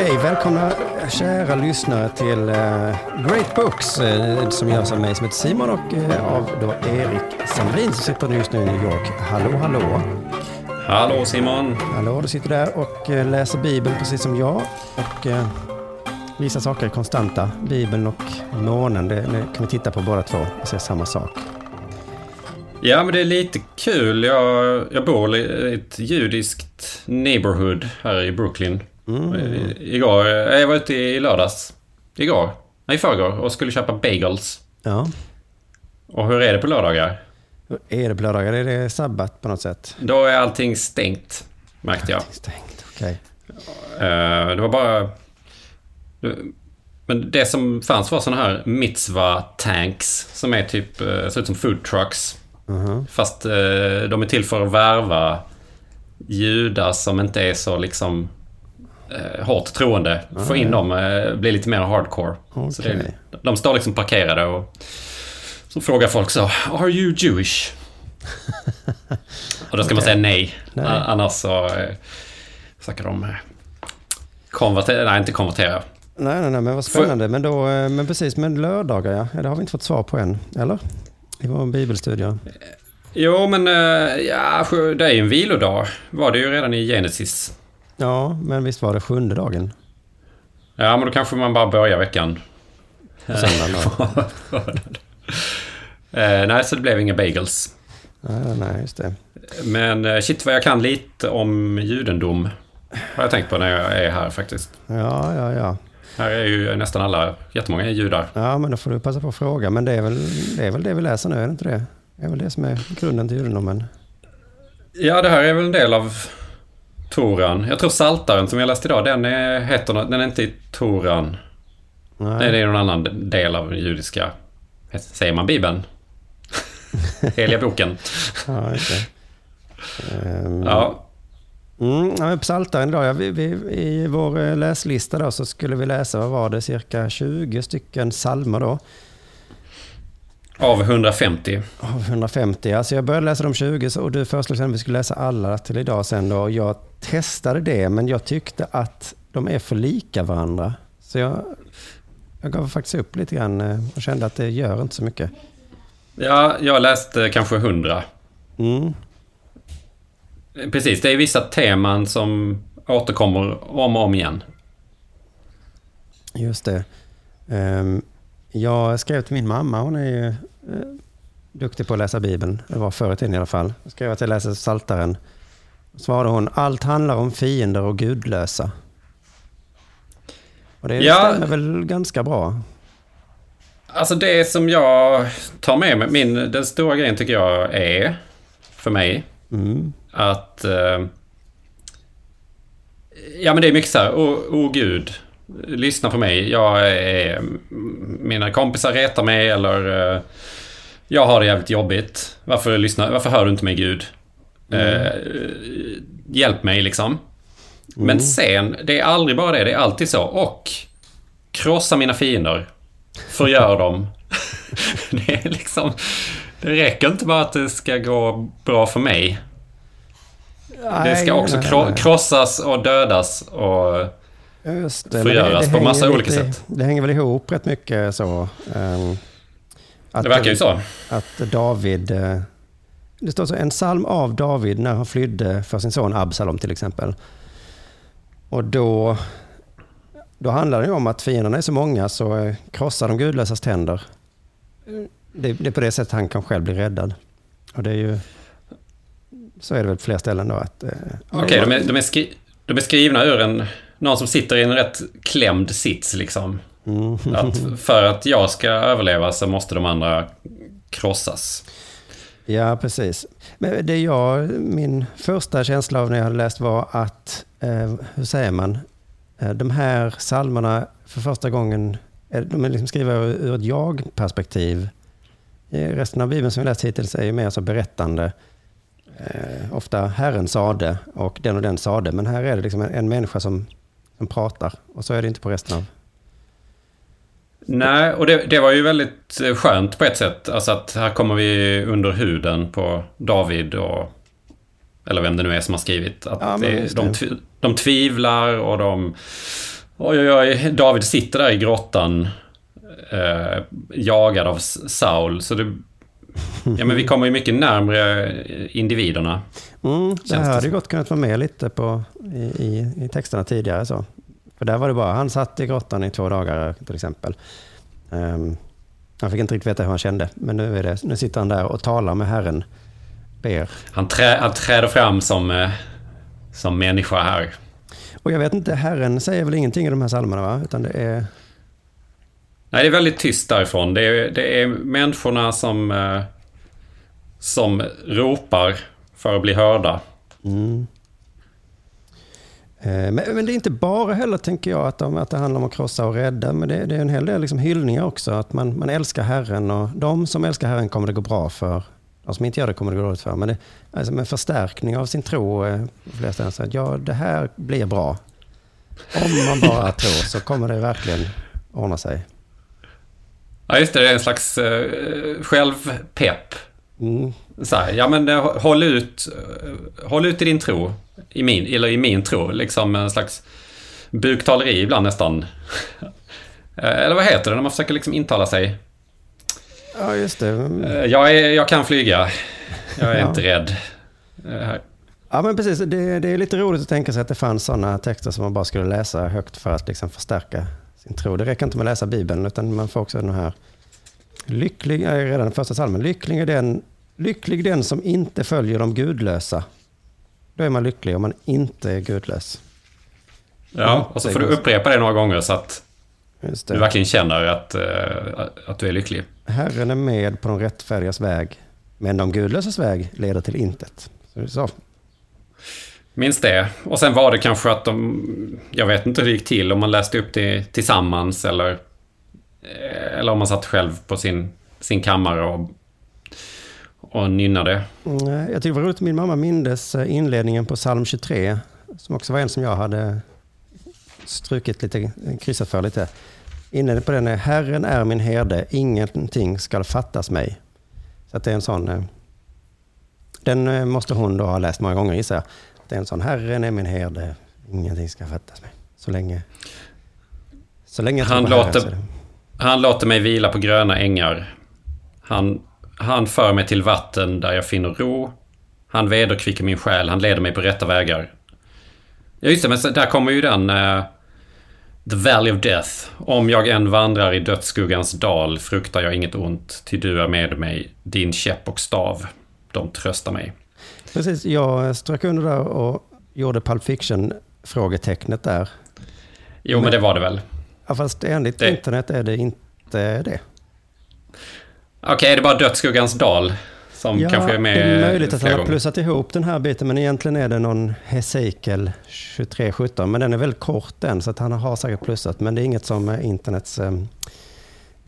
Okej, välkomna kära lyssnare till eh, Great Books eh, som görs av mig som heter Simon och eh, av då Erik Sandrin som sitter just nu i New York. Hallå, hallå. Hallå Simon! Hallå, du sitter där och läser Bibeln precis som jag. Och vissa saker är konstanta. Bibeln och månen, det kan vi titta på båda två och se samma sak. Ja, men det är lite kul. Jag, jag bor i ett judiskt neighborhood här i Brooklyn. I, igår, jag var ute i lördags. Igår? Nej, i förrgår och skulle köpa bagels. Ja. Och hur är det på lördagar? Hur Är det på lördagar? Är det sabbat på något sätt? Då är allting stängt, märkte jag. Stängt, okej. Eh, det var bara... Men det som fanns var sådana här mitzva tanks som är typ, eh, ser ut som food trucks. Mhm. Fast eh, de är till för att värva judar som inte är så liksom eh, hårt troende. Få in dem, eh, bli lite mer hardcore. Så det, de står liksom parkerade och så frågar folk så Are you Jewish? och då ska man säga nej. Nej. Annars så eh, försöker de eh, konvertera, nej inte konvertera. Nej, nej, nej, men vad spännande. Men, då, eh, men precis, men lördagar, ja. ja. Det har vi inte fått svar på än, eller? I vår bibelstudie. Jo men eh, ja, det är ju en vilodag. Var det ju redan i Genesis. Ja, men visst var det sjunde dagen? Ja men då kanske man bara börjar veckan. På söndagen då? Eh, nej, så det blev inga bagels. Nej, nej, just det. Men eh, shit vad jag kan lite om judendom. Har jag tänkt på när jag är här faktiskt. Ja, ja, ja. Här är ju nästan alla, jättemånga är judar. Ja, men då får du passa på att fråga. Men det är väl det, är väl det vi läser nu, är det inte det? Det är väl det som är grunden till judendomen. Ja, det här är väl en del av Toran. Jag tror Saltaren som jag läste idag, den är, heter, den är inte i Toran. Nej. Nej, det är någon annan del av den judiska, säger man Bibeln? Heliga boken. Ja, just det. Ehm, Ja, Mm, Psaltaren idag, ja, vi, vi, i vår eh, läslista då så skulle vi läsa, vad var det, cirka 20 stycken psalmer då. Av 150. Av 150. Alltså jag började läsa de 20 så- och du föreslog sen att vi skulle läsa alla till idag sen då. Jag testade det men jag tyckte att de är för lika varandra. Så jag, jag gav faktiskt upp lite grann eh, och kände att det gör inte så mycket. Ja, jag läste kanske 100. Mm. Precis, det är vissa teman som återkommer om och om igen. Just det. Ehm, jag skrev till min mamma, hon är ju eh, duktig på att läsa Bibeln. Det var förr i tiden i alla fall. Jag skrev att jag läser Psaltaren. Svarade hon, allt handlar om fiender och gudlösa. Och det Ja. stämmer väl ganska bra. Alltså det som jag tar med mig, min, den stora grejen tycker jag är, för mig, Mm. att... Eh, ja men det är mycket så här, åh oh, gud, lyssna på mig. Jag är, mina kompisar retar mig eller eh, jag har det jävligt jobbigt. Varför, lyssna, varför hör du inte mig Gud? Eh, hjälp mig liksom. Men sen, det är aldrig bara det, det är alltid så. Och krossa mina fiender. Förgör dem. det är liksom... Det räcker inte bara att det ska gå bra för mig. Det ska också Nej, nej, krossas och dödas och... Just det, förgöras det, det på massa olika lite- sätt. Det hänger väl ihop rätt mycket så. ehm, att, Det verkar ju så. Att David... eh, Det står så en psalm av David när han flydde för sin son Absalom till exempel. Och då, då handlar det ju om att fienderna är så många så eh, krossar de gudlösas tänder. Det, det är på det sättet han kan själv bli räddad. Och det är ju... Så är det väl på fler ställen då att... eh, Okej, de, är, de, skri- de är skrivna ur en... Någon som sitter i en rätt klämd sits liksom. Mm. Att för att jag ska överleva så måste de andra krossas. Ja, precis. Men det jag, min första känsla av när jag hade läst var att, eh, hur säger man, eh, de här psalmerna för första gången, eh, de är liksom skrivna ur, ett jag-perspektiv. Resten av Bibeln som vi läst hittills är ju mer så berättande. Eh, ofta Herren sade och den och den sade, men här är det liksom en, en människa som, som pratar. Och så är det inte på resten av... Nej, och det, det var ju väldigt eh, skönt på ett sätt. Alltså att här kommer vi under huden på David och... Eller vem det nu är som har skrivit. Att Ja, det, de, tv- de tvivlar och de Oj, oj, oj. David sitter där i grottan. Eh, jagad av Saul. Så det... Ja, men vi kommer ju mycket närmre individerna. Mm, det här hade ju gott kunnat vara med lite på, i, i, i texterna tidigare. Så. För där var det bara, han satt i grottan i två dagar till exempel. Um, han fick inte riktigt veta hur han kände, men nu, är det, nu sitter han där och talar med Herren. Ber. Han, trä, han träder fram som, eh, som människa här. Och jag vet inte, Herren säger väl ingenting i de här psalmerna va? Utan det är... Nej, det är väldigt tyst därifrån. Det är, det är människorna som, eh, som ropar för att bli hörda. Mm. Eh, men, men, det är inte bara heller, tänker jag, att, de, att det handlar om att krossa och rädda. Men det, det är en hel del liksom hyllningar också. Att man, man älskar Herren och de som älskar Herren kommer det gå bra för. De som inte gör det kommer det gå dåligt för. Men det, alltså med förstärkning av sin tro, eh, flera att ja, det här blir bra. Om man bara tror så kommer det verkligen ordna sig. Ja, just det. Det är en slags eh, självpepp. Mm. Så här, ja men eh, håll ut, eh, håll ut i din tro. I min, eller i min tro. Liksom en slags buktaleri ibland nästan. Eh, eller vad heter det när man försöker liksom intala sig? Ja, just det. Jag, är, jag kan flyga. Jag är ja. inte rädd. Ja, men precis. Det, det, är lite roligt att tänka sig att det fanns sådana texter som man bara skulle läsa högt för att liksom förstärka sin tro. Det räcker inte med att läsa Bibeln, utan man får också den här Lycklig är redan första salmen. Lycklig är den, lycklig den som inte följer de gudlösa. Då är man lycklig om man inte är gudlös. Ja, och så får du upprepa det några gånger så att du verkligen känner att, uh, att du är lycklig. Herren är med på de rättfärdigas väg, men de gudlösas väg leder till intet. Så, så. Minns det. Och sen var det kanske att de... Jag vet inte hur det gick till, om man läste upp det tillsammans eller Eh, eller om man satt själv på sin, sin kammare och, och nynnade. Jag tycker det var roligt min mamma mindes eh, inledningen på psalm 23. Som också var en som jag hade strukit lite, kryssat för lite. Inledningen på den är Herren är min herde, ingenting skall fattas mig. Så att det är en sån... Eh, den måste hon då ha läst många gånger gissar jag. Det är en sån Herren är min herde, ingenting ska fattas mig. Så länge... Så länge Han låter... Herren, han låter mig vila på gröna ängar. Han, han för mig till vatten där jag finner ro. Han vederkvicker min själ. Han leder mig på rätta vägar. Ja, just det. Men där kommer ju den... Uh, The Valley of Death. Om jag än vandrar i dödsskuggans dal fruktar jag inget ont, ty du är med mig. Din käpp och stav, de tröstar mig. Precis, jag strök under där och gjorde Pulp Fiction-frågetecknet där. Jo, men, men det var det väl. Ja, fast enligt det... internet är det inte det. Okej, okay, är det bara Dödsskuggans dal som ja, kanske är med det är möjligt att han har plussat ihop den här biten, men egentligen är det någon Hesekiel 2317, men den är väldigt kort den, så att han har säkert plussat, men det är inget som internets eh,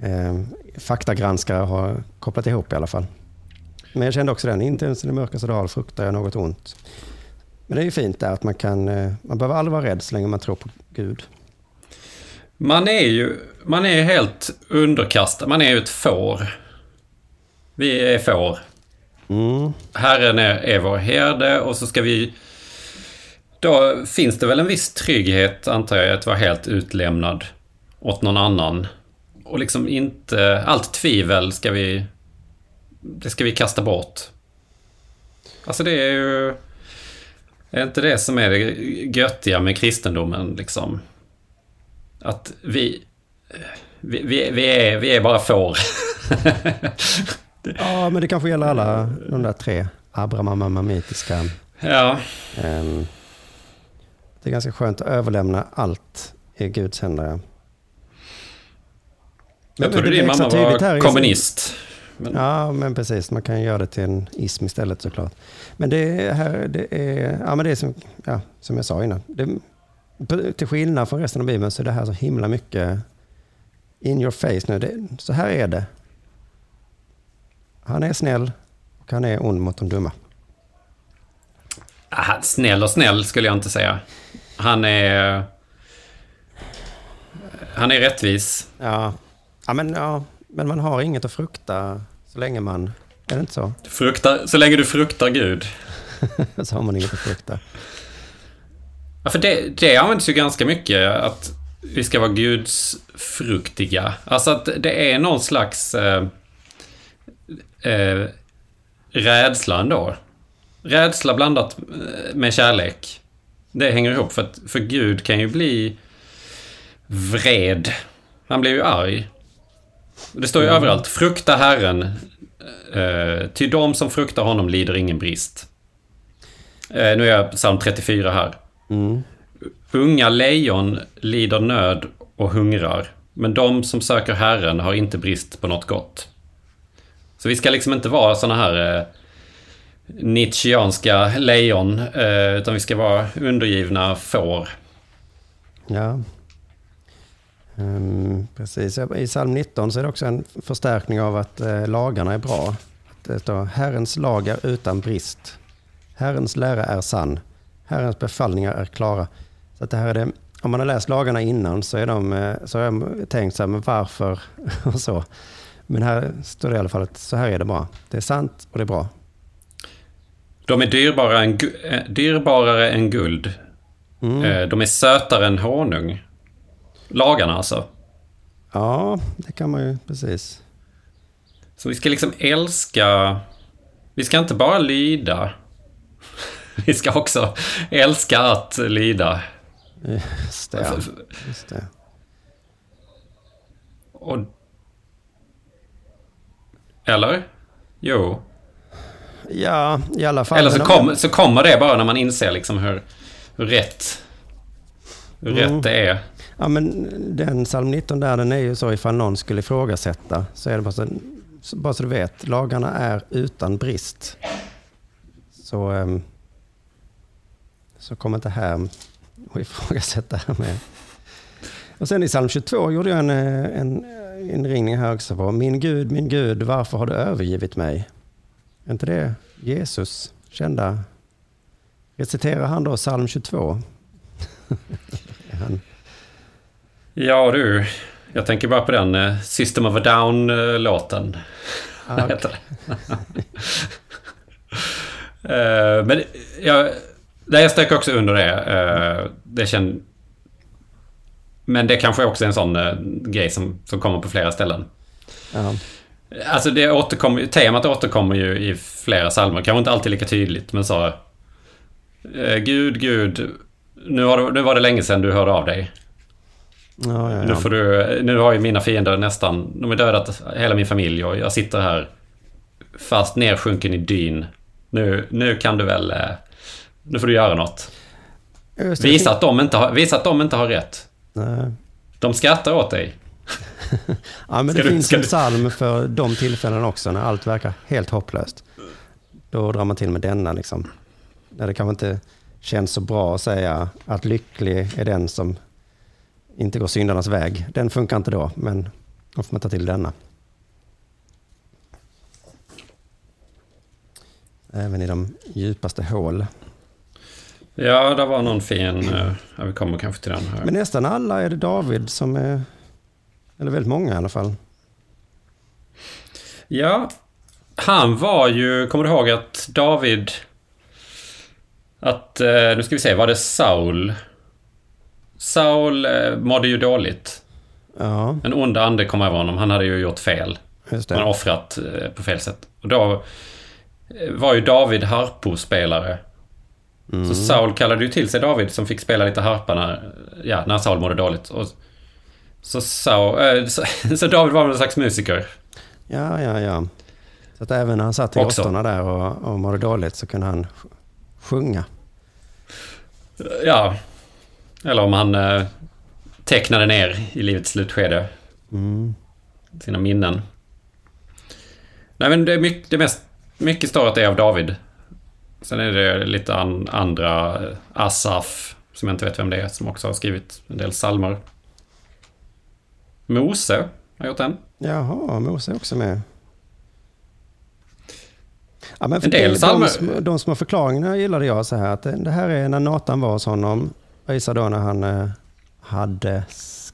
eh, faktagranskare har kopplat ihop i alla fall. Men jag kände också den, inte ens i det mörkaste dal fruktar jag något ont. Men det är ju fint där att man kan, eh, man behöver aldrig vara rädd så länge man tror på Gud. Man är ju man är helt underkastad. Man är ju ett får. Vi är får. Mm. Herren är, är vår herde och så ska vi... Då finns det väl en viss trygghet, antar jag, att vara helt utlämnad åt någon annan. Och liksom inte... Allt tvivel ska vi... Det ska vi kasta bort. Alltså det är ju... Är inte det som är det göttiga med kristendomen liksom? Att vi, vi, vi, vi, är, vi är bara får. ja, men det kanske gäller alla de där tre abramamamitiska. Ja. Um, det är ganska skönt att överlämna allt i Guds händer. Jag trodde din mamma var kommunist. Men... Ja, men precis. Man kan göra det till en ism istället såklart. Men det här, det är, ja, men det är som, ja, som jag sa innan. Det, till skillnad från resten av Bibeln så är det här så himla mycket in your face nu. Det, så här är det. Han är snäll och han är ond mot de dumma. Aha, snäll och snäll skulle jag inte säga. Han är... Han är rättvis. Ja, ja, men, ja men man har inget att frukta så länge man... Är det inte så? Fruktar, så länge du fruktar Gud. så har man inget att frukta. Ja, för det, det används ju ganska mycket. Att vi ska vara gudsfruktiga. Alltså att det är någon slags eh, eh, rädsla ändå. Rädsla blandat eh, med kärlek. Det hänger ihop för att för Gud kan ju bli vred. Han blir ju arg. Det står ju mm. överallt. Frukta Herren. Eh, till de som fruktar honom lider ingen brist. Eh, nu är jag psalm 34 här. Mm. Unga lejon lider nöd och hungrar. Men de som söker Herren har inte brist på något gott. Så vi ska liksom inte vara såna här eh, Nietzscheanska lejon. Eh, utan vi ska vara undergivna får. Ja. Um, precis. I psalm 19 så är det också en förstärkning av att eh, lagarna är bra. Att det står Herrens lagar utan brist. Herrens lära är sann. Herrens befallningar är klara. Så att det här är det, om man har läst lagarna innan så, är de, eh, så har jag tänkt så här, men varför och så. Men här står det i alla fall att så här är det bara. Det är sant och det är bra. De är dyrbara än, eh, dyrbarare än guld. Mm. Eh, de är sötare än honung. Lagarna alltså. Ja, det kan man ju precis. Så vi ska liksom älska... Vi ska inte bara lyda. Vi ska också älska att lyda. Just det. Just det. Och... Eller? Jo. Ja, i alla fall. Eller så, kom, så kommer det bara när man inser liksom hur, hur rätt, hur mm. rätt det är. Ja, men den psalm 19 där, den är ju så ifall någon skulle ifrågasätta, så är det bara så, bara så du vet, lagarna är utan brist. Så, um, så kom inte här och ifrågasätta med. Och sen i psalm 22 gjorde jag en, en inringning här också på, min Gud, min Gud, varför har du övergivit mig? Är inte det Jesus kända? Reciterar han då psalm 22? han... Ja du, jag tänker bara på den uh, System of a Down-låten. Ah, okay. uh, men jag, jag sträcker också under det. Det känd... Men det kanske också är en sån uh, grej som, som kommer på flera ställen. Ja. Alltså det återkommer, temat återkommer ju i flera psalmer. Kanske inte alltid lika tydligt, men så... Eh, Gud, Gud, nu, har du, nu var det länge sedan du hörde av dig. Ja, ja, ja. Nu, får du, nu har ju mina fiender nästan... De har dödat hela min familj och jag sitter här fast nersjunken i dyn. Nu, nu kan du väl... Eh, nu får du göra något. Visa att, de inte har, visa att de inte har rätt. Nej. De skrattar åt dig ja, men det du, finns en psalm för de tillfällen också när allt verkar helt hopplöst. Då drar man till med denna. Liksom. Där det kanske inte känns så bra att säga att lycklig är den som inte går syndarnas väg. Den funkar inte då, men då får man ta till denna. Även i de djupaste hål. Ja, det var någon fin... Eh, ja, vi kommer kanske till den här. Men nästan alla är det David som är eller väldigt många i alla fall. Ja, han var ju, kommer du ihåg att David... Att, eh, nu ska vi se, var det Saul? Saul eh, mådde ju dåligt. Ja. En ond ande kom över honom. Han hade ju gjort fel. Just det. Han offrat på fel sätt. Och då var ju David harpospelare. Mm. Så Saul kallade ju till sig David som fick spela lite harpa när, ja, när Saul mådde dåligt. Och så, så, äh, så, så David var väl en slags musiker? Ja, ja, ja. Så att även när han satt i åttorna där och, och mådde dåligt så kunde han sjunga. Ja. Eller om han eh, tecknade ner i livets slutskede. Mm. Sina minnen. Nej men det är mycket, det mest, mycket står att det är av David. Sen är det lite an, andra, eh, Asaf, som jag inte vet vem det är, som också har skrivit en del psalmer. Mose har gjort den. Jaha, Mose är också med. Ja, men en del de, de, de små förklaringarna gillade jag så här. Att det här är när Nathan var hos honom. Jag då när han eh, hade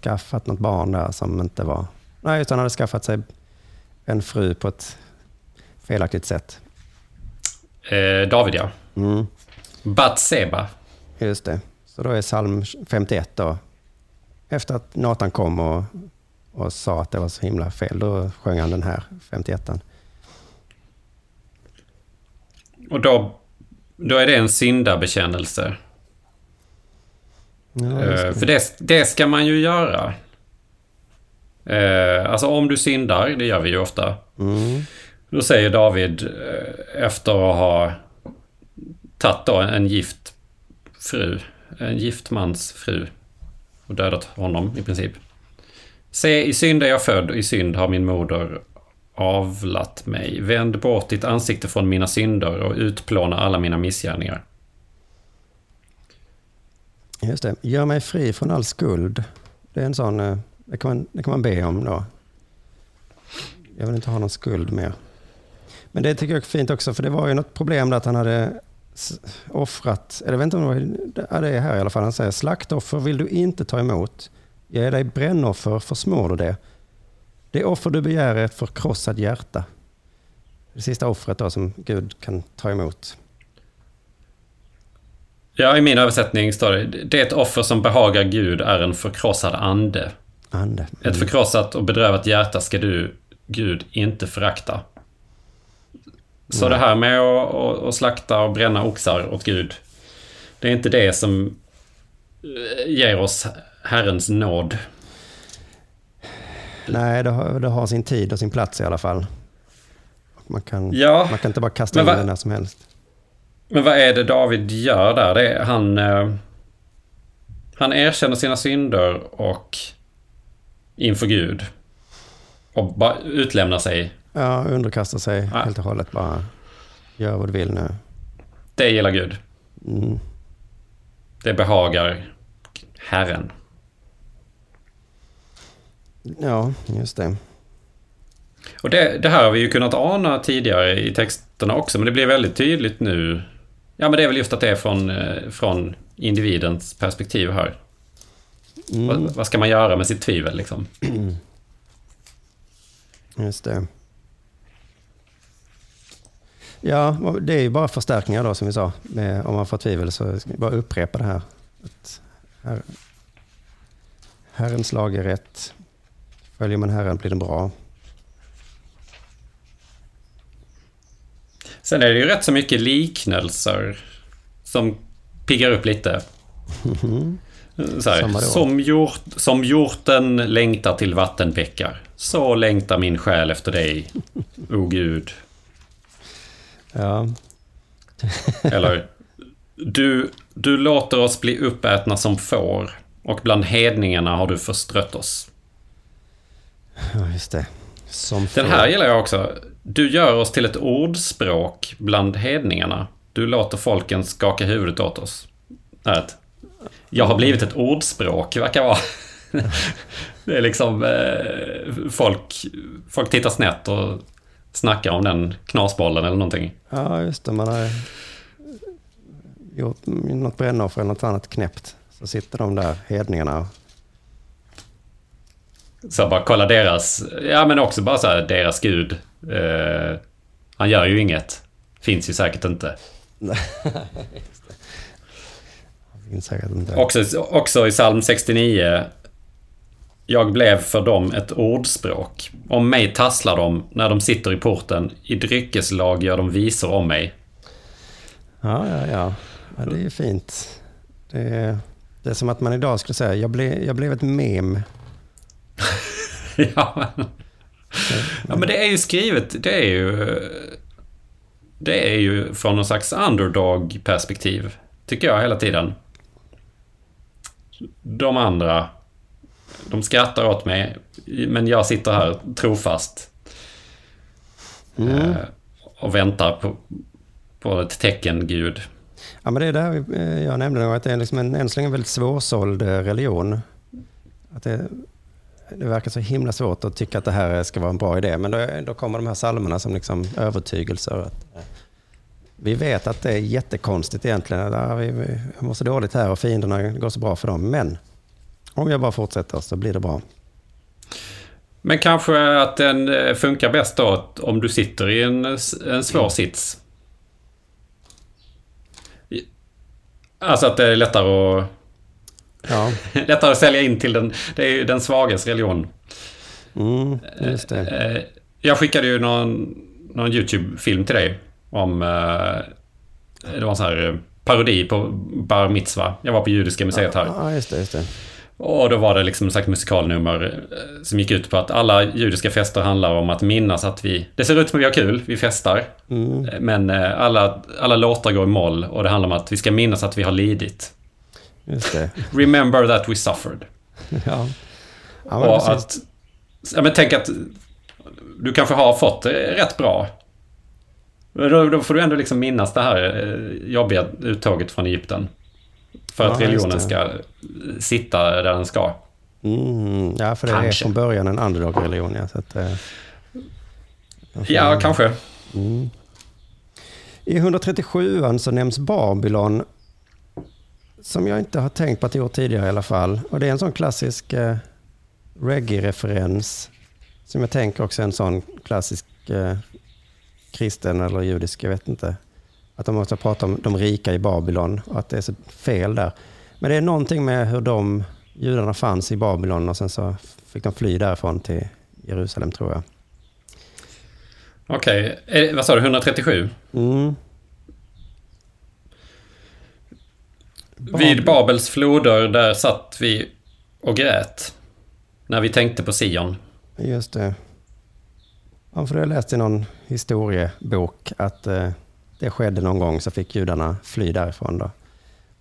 skaffat något barn där som inte var... Nej, utan han hade skaffat sig en fru på ett felaktigt sätt. Eh, David ja. Mm. Batseba. Just det. Så då är psalm 51 då efter att Nathan kom och, och sa att det var så himla fel, då sjöng han den här 51 Och då, då är det en syndabekännelse. Ja, Eh, det. för det, det ska man ju göra. Eh, alltså om du syndar, det gör vi ju ofta. Mm. Då säger David eh, efter att ha tagit då en gift fru, en gift mans fru och dödat honom i princip. Se, i synd är jag född och i synd har min moder avlat mig. Vänd bort ditt ansikte från mina synder och utplåna alla mina missgärningar. Just det. Gör mig fri från all skuld. Det är en sån, eh, det kan man, det kan man be om då. Jag vill inte ha någon skuld mer. Men det tycker jag är fint också, för det var ju något problem där att han hade offrat, eller jag vet inte om det var, det är här i alla fall, han säger slaktoffer vill du inte ta emot. Ge dig brännoffer, försmår du det. Det offer du begär är ett förkrossat hjärta. Det sista offret då som Gud kan ta emot. Ja, i min översättning står det Det är ett offer som behagar Gud är en förkrossad ande. Ande. Ett förkrossat och bedrövat hjärta ska du, Gud, inte förakta. Så det här med att, att, slakta och bränna oxar åt Gud, det är inte det som eh, ger oss Herrens nåd. Nej, det har, det har sin tid och sin plats i alla fall. Man kan, Ja, man kan inte bara kasta in den när som helst. men vad är det David gör där? Det är, han, eh, han erkänner sina synder och inför Gud. Och bara utlämnar sig. Ja, underkasta sig Ja. helt och hållet bara. Gör vad du vill nu. Det gillar Gud. Mm. Det behagar Herren. Ja, just det. Och det, det här har vi ju kunnat ana tidigare i texterna också, men det blir väldigt tydligt nu. Ja, men det är väl just att det är från, eh, från individens perspektiv här. Mm. Vad, vad ska man göra med sitt tvivel liksom? Just det. Ja, det är ju bara förstärkningar då som vi sa. Om man får tvivel så ska vi bara upprepa det här. Att her, herrens lag är rätt. Följer man Herren blir det bra. Sen är det ju rätt så mycket liknelser som piggar upp lite. Så här, som, hjort, som hjorten längtar till vattenbäckar, så längtar min själ efter dig, o Gud. Ja, Eller du, du låter oss bli uppätna som får och bland hedningarna har du förstrött oss. ja just det. Som Den får- här gillar jag också. Du gör oss till ett ordspråk bland hedningarna. Du låter folken skaka huvudet åt oss. Rätt. Jag har blivit ett ordspråk, verkar vara. Det är liksom eh, folk, folk tittar snett och snackar om den knasbollen eller någonting. Ja, just det. Man har gjort något brännoffer eller något annat knäppt. Så sitter de där hedningarna. Så bara kolla deras, ja men också bara så här, deras gud. Eh, han gör ju inget. Finns ju säkert inte. Det finns säkert inte. Också, också i psalm 69. Jag blev för dem ett ordspråk. Om mig tasslar de när de sitter i porten. I dryckeslag gör de visor om mig. Ja, ja, ja. ja det är ju fint. Det är, det är som att man idag skulle säga, jag, ble, jag blev ett mem. ja, men, ja, men det är ju skrivet, det är ju... Det är ju från någon slags underdog-perspektiv. Tycker jag hela tiden. De andra, de skrattar åt mig. Men jag sitter här trofast. Mm. Eh, och väntar på, på ett tecken, Gud. Ja, men det är där eh, jag nämnde nog att det är liksom en, än så länge väldigt svårsåld eh, religion. Att det, det verkar så himla svårt att tycka att det här ska vara en bra idé. Men då, då kommer de här psalmerna som liksom övertygelser. Att, vi vet att det är jättekonstigt egentligen. Ja, vi, vi mår så dåligt här och fienderna går så bra för dem. Men om jag bara fortsätter så blir det bra. Men kanske att den eh, funkar bäst då om du sitter i en, en svår sits. I- Alltså att det är lättare att Ja. Lättare att sälja in till den, det är den svages religion. Mm, just det. Eh, Jag skickade ju någon, någon YouTube-film till dig om... eh, Det var en sån här eh, parodi på Bar Mitzva. Jag var på Judiska museet här. Ja, just det. Just det. Och då var det liksom slags musikalnummer eh, som gick ut på att alla judiska fester handlar om att minnas att vi... Det ser ut som att vi har kul, vi festar. Mm. Eh, Men eh, alla, alla låtar går i moll och det handlar om att vi ska minnas att vi har lidit. Just det. Remember that we suffered. Ja. Ja, men och precis. att... Ja, men tänk att du kanske har fått det rätt bra. Då, då får du ändå liksom minnas det här jobbiga uttåget från Egypten. För att Ja, just religionen ska sitta där den ska. Mm, ja, för det är Kanske. från början en underdog-religion. Ja, så att, eh, Ja, kanske. mm. I 137an så nämns Babylon som jag inte har tänkt på att det gjort tidigare i alla fall. Och det är en sån klassisk eh, reggae-referens som jag tänker också är en sån klassisk eh, kristen eller judisk, jag vet inte. Att de måste prata om de rika i Babylon och att det är så fel där. Men det är någonting med hur de judarna fanns i Babylon och sen så fick de fly därifrån till Jerusalem tror jag. Okej, Eh, vad sa du? 137? Mm. Vid Babels floder, där satt vi och grät. När vi tänkte på Sion. Just det. Ja, för jag läste i någon historiebok att eh, det skedde någon gång så fick judarna fly därifrån. Då.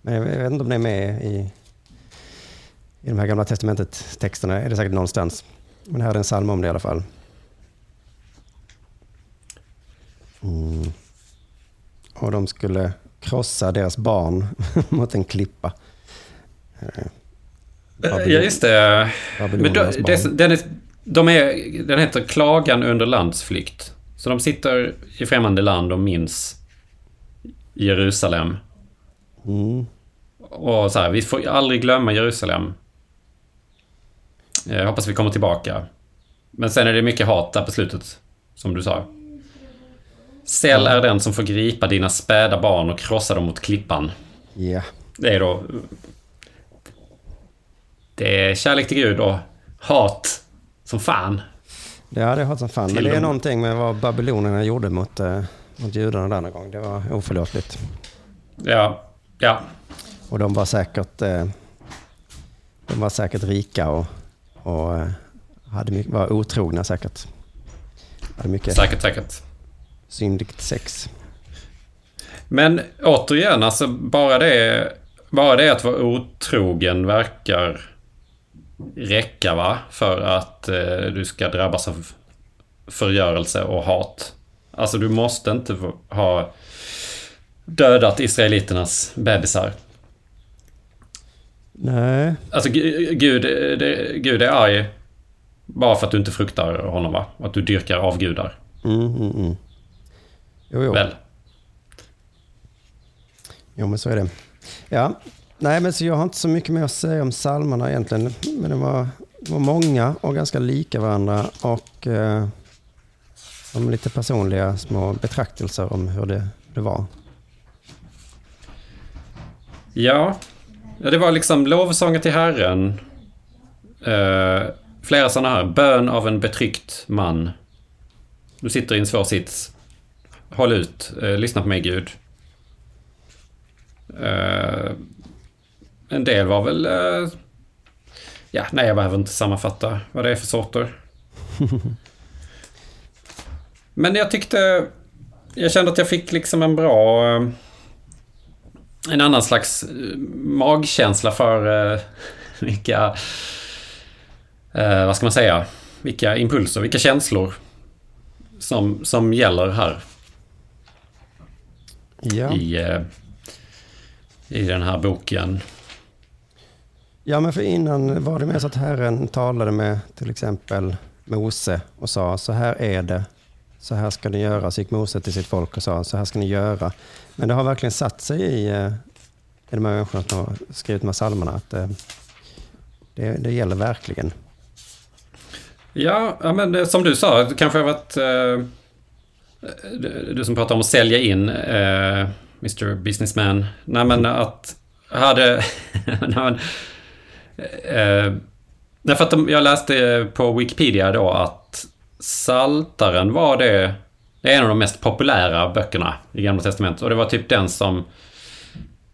Men jag vet inte om det är med i, i de här gamla testamentet-texterna. är det säkert någonstans. Men här är en psalm om det i alla fall. Mm. Och de skulle krossa deras barn mot en klippa. Eh, Ja, just det. Men då, det, den, är, de är, den heter Klagan under landsflykt. Så de sitter i främmande land och minns Jerusalem. Mm. Och så här, vi får aldrig glömma Jerusalem. Jag hoppas vi kommer tillbaka. Men sen är det mycket hat där på slutet, som du sa. Säll är den som får gripa dina späda barn och krossa dem mot klippan. Ja. Det är då... Det är kärlek till Gud och hat som fan. Det hade jag hört som fan. Men det är dem. någonting med vad babylonierna gjorde mot, eh, mot judarna denna gång. Det var oförlåtligt. Ja, ja. Och de var säkert, eh, de var säkert rika och, och eh, hade mycket, var otrogna säkert. Hade mycket Säkert, säkert. syndigt sex. Men återigen, alltså bara det, bara det att vara otrogen verkar räcka va? För att eh, du ska drabbas av förgörelse och hat. Alltså du måste inte ha dödat israeliternas bebisar. Nej, Alltså Gu- Gud, det, Gud är arg bara för att du inte fruktar honom va? Att du dyrkar avgudar. mm, mm, mm. Jo, jo. Väl? jo, men så är det. Ja, nej, men så jag har inte så mycket mer att säga om psalmerna egentligen. Men det var, det var många och ganska lika varandra. Och eh, om lite personliga små betraktelser om hur det, det var. Ja. det var liksom lovsånger till Herren. Eh, flera sådana här. Bön av en betryckt man. Du sitter i en svår sits. Håll ut. Eh, lyssna på mig Gud. Eh, en del var väl... Ja, nej jag behöver inte sammanfatta vad det är för sorter. Men jag tyckte... Jag kände att jag fick liksom en bra... Eh, en annan slags eh, magkänsla för eh, vilka... Vad ska man säga? Vilka impulser, vilka känslor som, som gäller här Ja. i, i den här boken. Ja, men för innan var det mer så att Herren talade med till exempel Mose och sa så här är det, så här ska ni göra. Så gick Mose till sitt folk och sa så här ska ni göra. Men det har verkligen satt sig i, eh, i de här människorna som har skrivit de här psalmerna att eh, det, det gäller verkligen. Ja, men eh, som du sa, det kanske har varit... Eh, du, du som pratar om att sälja in eh, Mr Businessman. Nej men att... Hade... nej, men, Eh, därför att de, jag läste på Wikipedia då att Saltaren var det, det är en av de mest populära böckerna i Gamla Testamentet. Och det var typ den som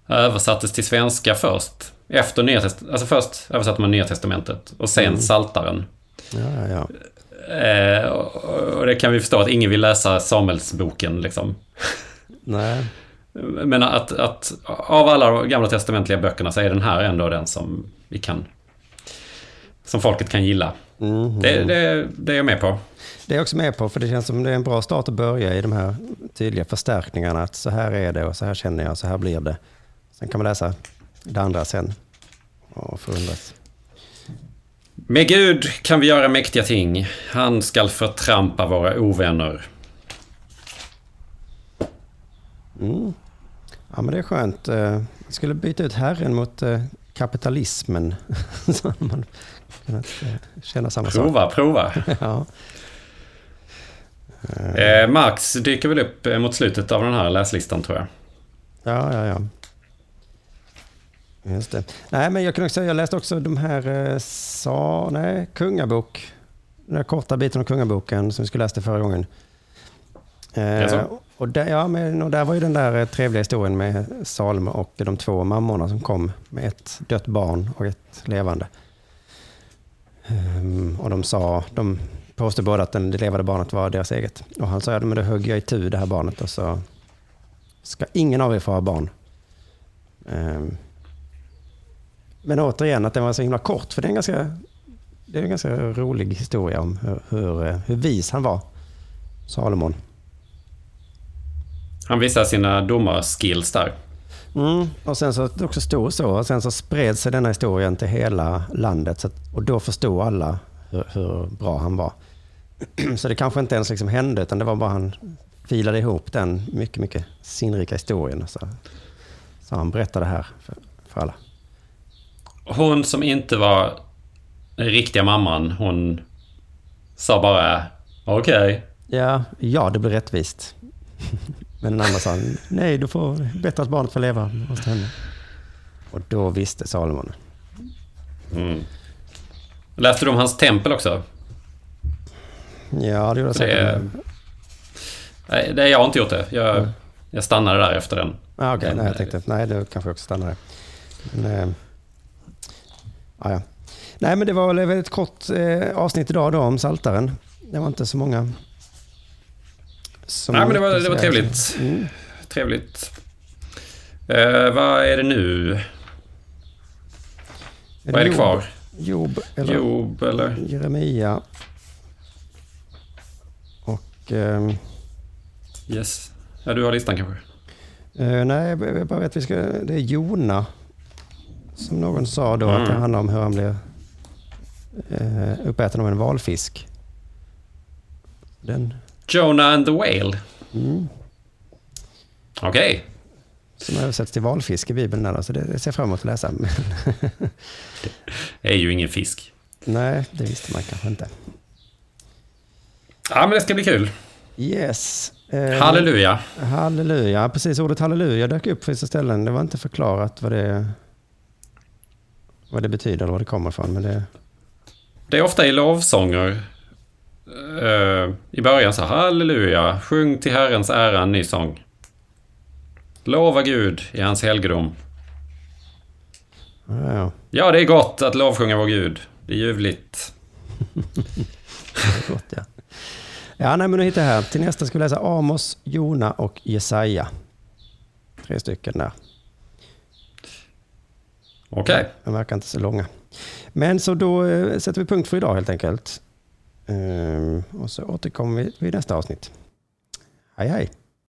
översattes till svenska först. Efter Nya Testamentet. Alltså först översatte man Nya Testamentet och sen mm. Saltaren. Ja, ja. Eh, och det kan vi förstå att ingen vill läsa Samuelsboken liksom. Nej. Men att, att av alla gamla testamentliga böckerna så är den här ändå den som vi kan... Som folket kan gilla. Mm. Det, det, det är jag med på. Det är jag också med på, för det känns som det är en bra start att börja i de här tydliga förstärkningarna. Att så här är det och så här känner jag, så här blir det. Sen kan man läsa det andra sen och förundras. Med Gud kan vi göra mäktiga ting. Han skall förtrampa våra ovänner. Mm. Ja, men det är skönt. Eh, jag skulle byta ut Herren mot eh, kapitalismen. Så man kunnat eh, känna samma prova, sak. Prova, prova. ja. Eh, Marx dyker väl upp mot slutet av den här läslistan tror jag. Ja, ja, ja. Just det. Nej, men jag kan också säga, jag läste också de här, sa, nej, kungabok. Den här korta biten av kungaboken som vi skulle läsa förra gången. Eh, och, där, ja, men, och där var ju den där trevliga historien med Salme och de två mammorna som kom med ett dött barn och ett levande. Um, och de sa, de påstod båda att det levande barnet var deras eget. Och han sa, ja, men då högg jag itu det här barnet och så ska ingen av er få ha barn. Um, men återigen att den var så himla kort, för det är en ganska, det är en ganska rolig historia om hur, hur, hur vis han var, Salomon. Han visar sina domarskills där. Mm, och sen så det också stod så. Och sen så spred sig denna historien till hela landet. Så att, och då förstod alla hur, hur, bra han var. Så det kanske inte ens liksom hände, utan det var bara han filade ihop den mycket, mycket sinnrika historien. Så, så han berättade det här för, för alla. Hon som inte var den riktiga mamman, hon sa bara okej. Okay. Ja, ja, det blir rättvist. Men den andra sa, nej, du får bättre att barnet får leva hos henne. Och då visste Salomon. Mm. Läste du om hans tempel också? Ja, det gjorde jag säkert. Nej, det, jag har inte gjort det. Jag, mm. jag stannade där efter den. Ah, Okej, okay. nej, jag tänkte, nej, det kanske också stannade. Men, eh, ah, ja. Nej, men det var väl ett väldigt kort eh, avsnitt idag då om Saltaren. Det var inte så många Nej, men det var, det var trevligt. Mm. Trevligt. Uh, vad är det nu? Är vad är det kvar? Job eller, Job eller? Jeremia. Um, yes. Ja, du har listan kanske? Uh, nej, jag bara vet vi ska... Det är Jona. Som någon sa då, mm. att det handlar om hur han blev uh, uppäten av en valfisk. Den Jonah and the Whale. Mm. Okej. Okay. Som översätts till valfisk i Bibeln. Där, så det, det ser jag fram emot att läsa. det är ju ingen fisk. Nej, det visste man kanske inte. Ja, men det ska bli kul. Yes. Eh, halleluja. Halleluja. Precis, ordet halleluja dök upp på vissa ställen. Det var inte förklarat vad det, vad det betyder eller var det kommer ifrån. Men det... det är ofta i lovsånger uh, i början så halleluja, sjung till Herrens ära en ny sång. Lova Gud i hans helgedom. Ja. ja, det är gott att lovsjunga vår Gud. Det är ljuvligt. det är gott, ja. Ja, nej, men nu hittar jag här. Till nästa ska vi läsa Amos, Jona och Jesaja. Tre stycken där. Okej. Okay. De verkar inte så långa. Men så då eh, sätter vi punkt för idag helt enkelt. Ehm, och så återkommer vi vid nästa avsnitt. Hej hej!